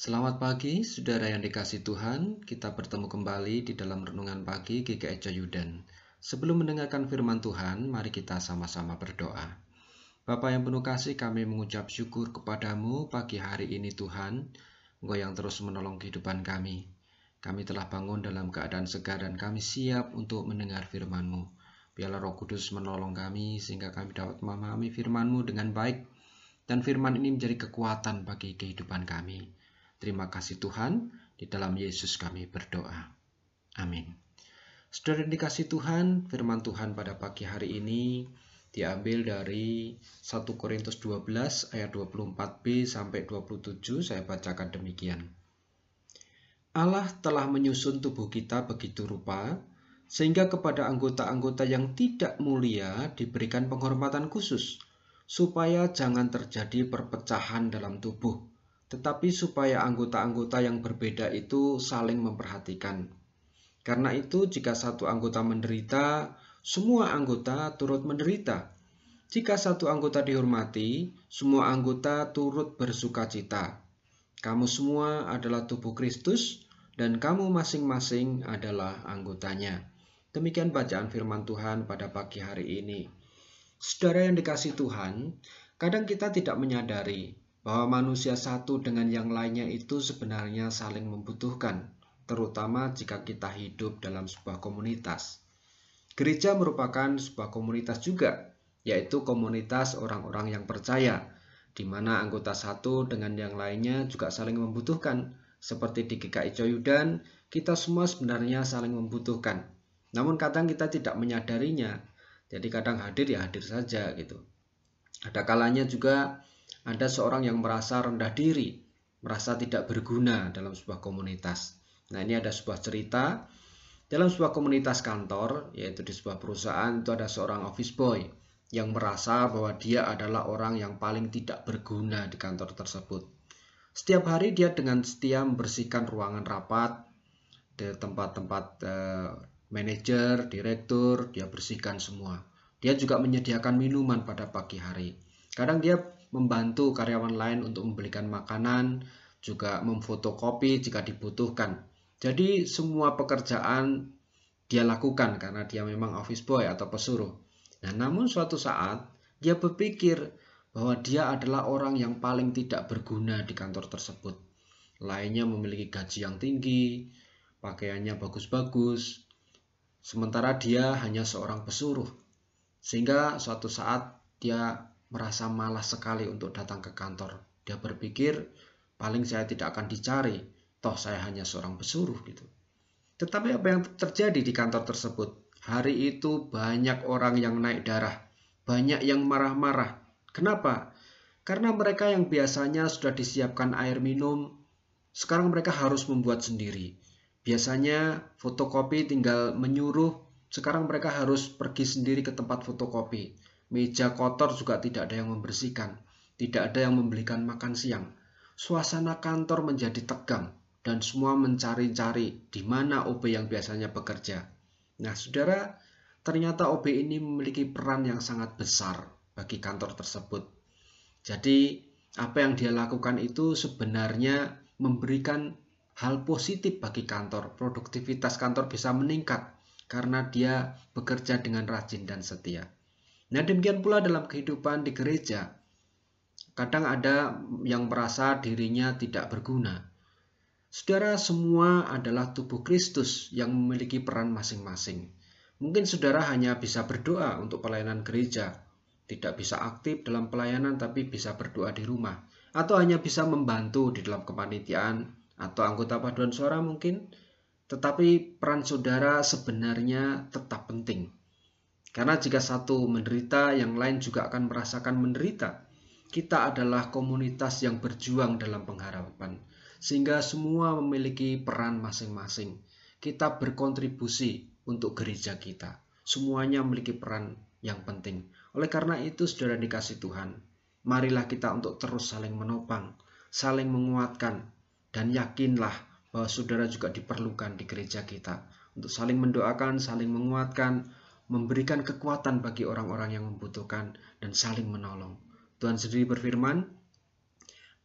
Selamat pagi, saudara yang dikasih Tuhan. Kita bertemu kembali di dalam renungan pagi GKI Coyudan. Sebelum mendengarkan firman Tuhan, mari kita sama-sama berdoa. Bapa yang penuh kasih, kami mengucap syukur kepadamu pagi hari ini Tuhan. Engkau yang terus menolong kehidupan kami. Kami telah bangun dalam keadaan segar dan kami siap untuk mendengar firman-Mu. Biarlah roh kudus menolong kami sehingga kami dapat memahami firman-Mu dengan baik. Dan firman ini menjadi kekuatan bagi kehidupan kami. Terima kasih Tuhan, di dalam Yesus kami berdoa. Amin. Saudara dikasih Tuhan, firman Tuhan pada pagi hari ini diambil dari 1 Korintus 12 ayat 24b sampai 27, saya bacakan demikian. Allah telah menyusun tubuh kita begitu rupa, sehingga kepada anggota-anggota yang tidak mulia diberikan penghormatan khusus, supaya jangan terjadi perpecahan dalam tubuh tetapi supaya anggota-anggota yang berbeda itu saling memperhatikan. Karena itu, jika satu anggota menderita, semua anggota turut menderita. Jika satu anggota dihormati, semua anggota turut bersuka cita. Kamu semua adalah tubuh Kristus, dan kamu masing-masing adalah anggotanya. Demikian bacaan firman Tuhan pada pagi hari ini. Saudara yang dikasih Tuhan, kadang kita tidak menyadari bahwa manusia satu dengan yang lainnya itu sebenarnya saling membutuhkan, terutama jika kita hidup dalam sebuah komunitas. Gereja merupakan sebuah komunitas juga, yaitu komunitas orang-orang yang percaya, di mana anggota satu dengan yang lainnya juga saling membutuhkan. Seperti di GKI Coyudan, kita semua sebenarnya saling membutuhkan. Namun kadang kita tidak menyadarinya, jadi kadang hadir ya hadir saja gitu. Ada kalanya juga ada seorang yang merasa rendah diri, merasa tidak berguna dalam sebuah komunitas. Nah, ini ada sebuah cerita dalam sebuah komunitas kantor, yaitu di sebuah perusahaan itu ada seorang office boy yang merasa bahwa dia adalah orang yang paling tidak berguna di kantor tersebut. Setiap hari dia dengan setia membersihkan ruangan rapat, di tempat-tempat eh, manajer, direktur, dia bersihkan semua. Dia juga menyediakan minuman pada pagi hari. Kadang dia membantu karyawan lain untuk membelikan makanan, juga memfotokopi jika dibutuhkan. Jadi semua pekerjaan dia lakukan karena dia memang office boy atau pesuruh. Nah, namun suatu saat dia berpikir bahwa dia adalah orang yang paling tidak berguna di kantor tersebut. Lainnya memiliki gaji yang tinggi, pakaiannya bagus-bagus, sementara dia hanya seorang pesuruh. Sehingga suatu saat dia merasa malas sekali untuk datang ke kantor. Dia berpikir, paling saya tidak akan dicari, toh saya hanya seorang pesuruh gitu. Tetapi apa yang terjadi di kantor tersebut? Hari itu banyak orang yang naik darah, banyak yang marah-marah. Kenapa? Karena mereka yang biasanya sudah disiapkan air minum, sekarang mereka harus membuat sendiri. Biasanya fotokopi tinggal menyuruh, sekarang mereka harus pergi sendiri ke tempat fotokopi. Meja kotor juga tidak ada yang membersihkan. Tidak ada yang membelikan makan siang. Suasana kantor menjadi tegang dan semua mencari-cari di mana OB yang biasanya bekerja. Nah, saudara, ternyata OB ini memiliki peran yang sangat besar bagi kantor tersebut. Jadi, apa yang dia lakukan itu sebenarnya memberikan hal positif bagi kantor. Produktivitas kantor bisa meningkat karena dia bekerja dengan rajin dan setia. Nah demikian pula dalam kehidupan di gereja. Kadang ada yang merasa dirinya tidak berguna. Saudara semua adalah tubuh Kristus yang memiliki peran masing-masing. Mungkin saudara hanya bisa berdoa untuk pelayanan gereja, tidak bisa aktif dalam pelayanan tapi bisa berdoa di rumah, atau hanya bisa membantu di dalam kepanitiaan atau anggota paduan suara mungkin, tetapi peran saudara sebenarnya tetap penting. Karena jika satu menderita, yang lain juga akan merasakan menderita. Kita adalah komunitas yang berjuang dalam pengharapan, sehingga semua memiliki peran masing-masing. Kita berkontribusi untuk gereja kita. Semuanya memiliki peran yang penting. Oleh karena itu, saudara dikasih Tuhan, marilah kita untuk terus saling menopang, saling menguatkan, dan yakinlah bahwa saudara juga diperlukan di gereja kita untuk saling mendoakan, saling menguatkan, memberikan kekuatan bagi orang-orang yang membutuhkan dan saling menolong. Tuhan sendiri berfirman,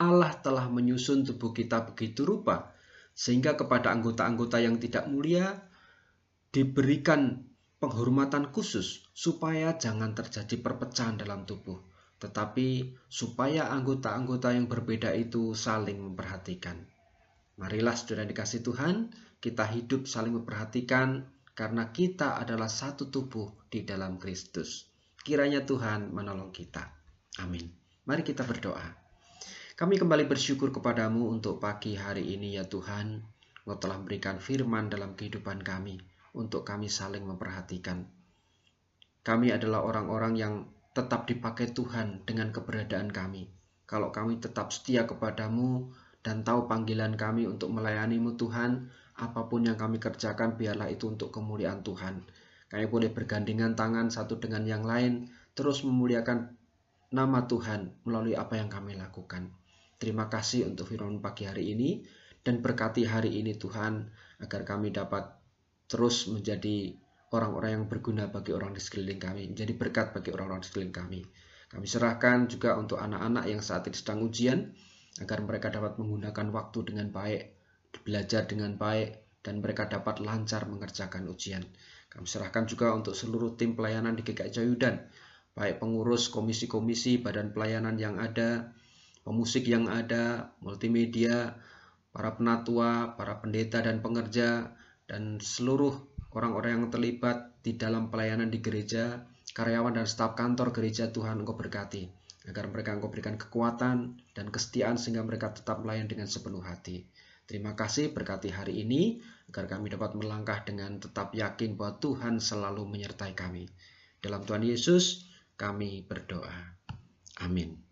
Allah telah menyusun tubuh kita begitu rupa sehingga kepada anggota-anggota yang tidak mulia diberikan penghormatan khusus supaya jangan terjadi perpecahan dalam tubuh, tetapi supaya anggota-anggota yang berbeda itu saling memperhatikan. Marilah saudara dikasih Tuhan, kita hidup saling memperhatikan karena kita adalah satu tubuh di dalam Kristus. Kiranya Tuhan menolong kita. Amin. Mari kita berdoa. Kami kembali bersyukur kepadamu untuk pagi hari ini ya Tuhan. Engkau telah memberikan firman dalam kehidupan kami untuk kami saling memperhatikan. Kami adalah orang-orang yang tetap dipakai Tuhan dengan keberadaan kami. Kalau kami tetap setia kepadamu dan tahu panggilan kami untuk melayanimu Tuhan, apa pun yang kami kerjakan biarlah itu untuk kemuliaan Tuhan. Kami boleh bergandengan tangan satu dengan yang lain, terus memuliakan nama Tuhan melalui apa yang kami lakukan. Terima kasih untuk firman pagi hari ini dan berkati hari ini Tuhan agar kami dapat terus menjadi orang-orang yang berguna bagi orang di sekeliling kami, menjadi berkat bagi orang-orang di sekeliling kami. Kami serahkan juga untuk anak-anak yang saat ini sedang ujian, agar mereka dapat menggunakan waktu dengan baik, belajar dengan baik, dan mereka dapat lancar mengerjakan ujian. Kami serahkan juga untuk seluruh tim pelayanan di GKI Jayudan, baik pengurus komisi-komisi, badan pelayanan yang ada, pemusik yang ada, multimedia, para penatua, para pendeta dan pengerja, dan seluruh orang-orang yang terlibat di dalam pelayanan di gereja, karyawan dan staf kantor gereja Tuhan Engkau berkati, agar mereka Engkau berikan kekuatan dan kesetiaan sehingga mereka tetap melayan dengan sepenuh hati. Terima kasih berkati hari ini, agar kami dapat melangkah dengan tetap yakin bahwa Tuhan selalu menyertai kami. Dalam Tuhan Yesus, kami berdoa. Amin.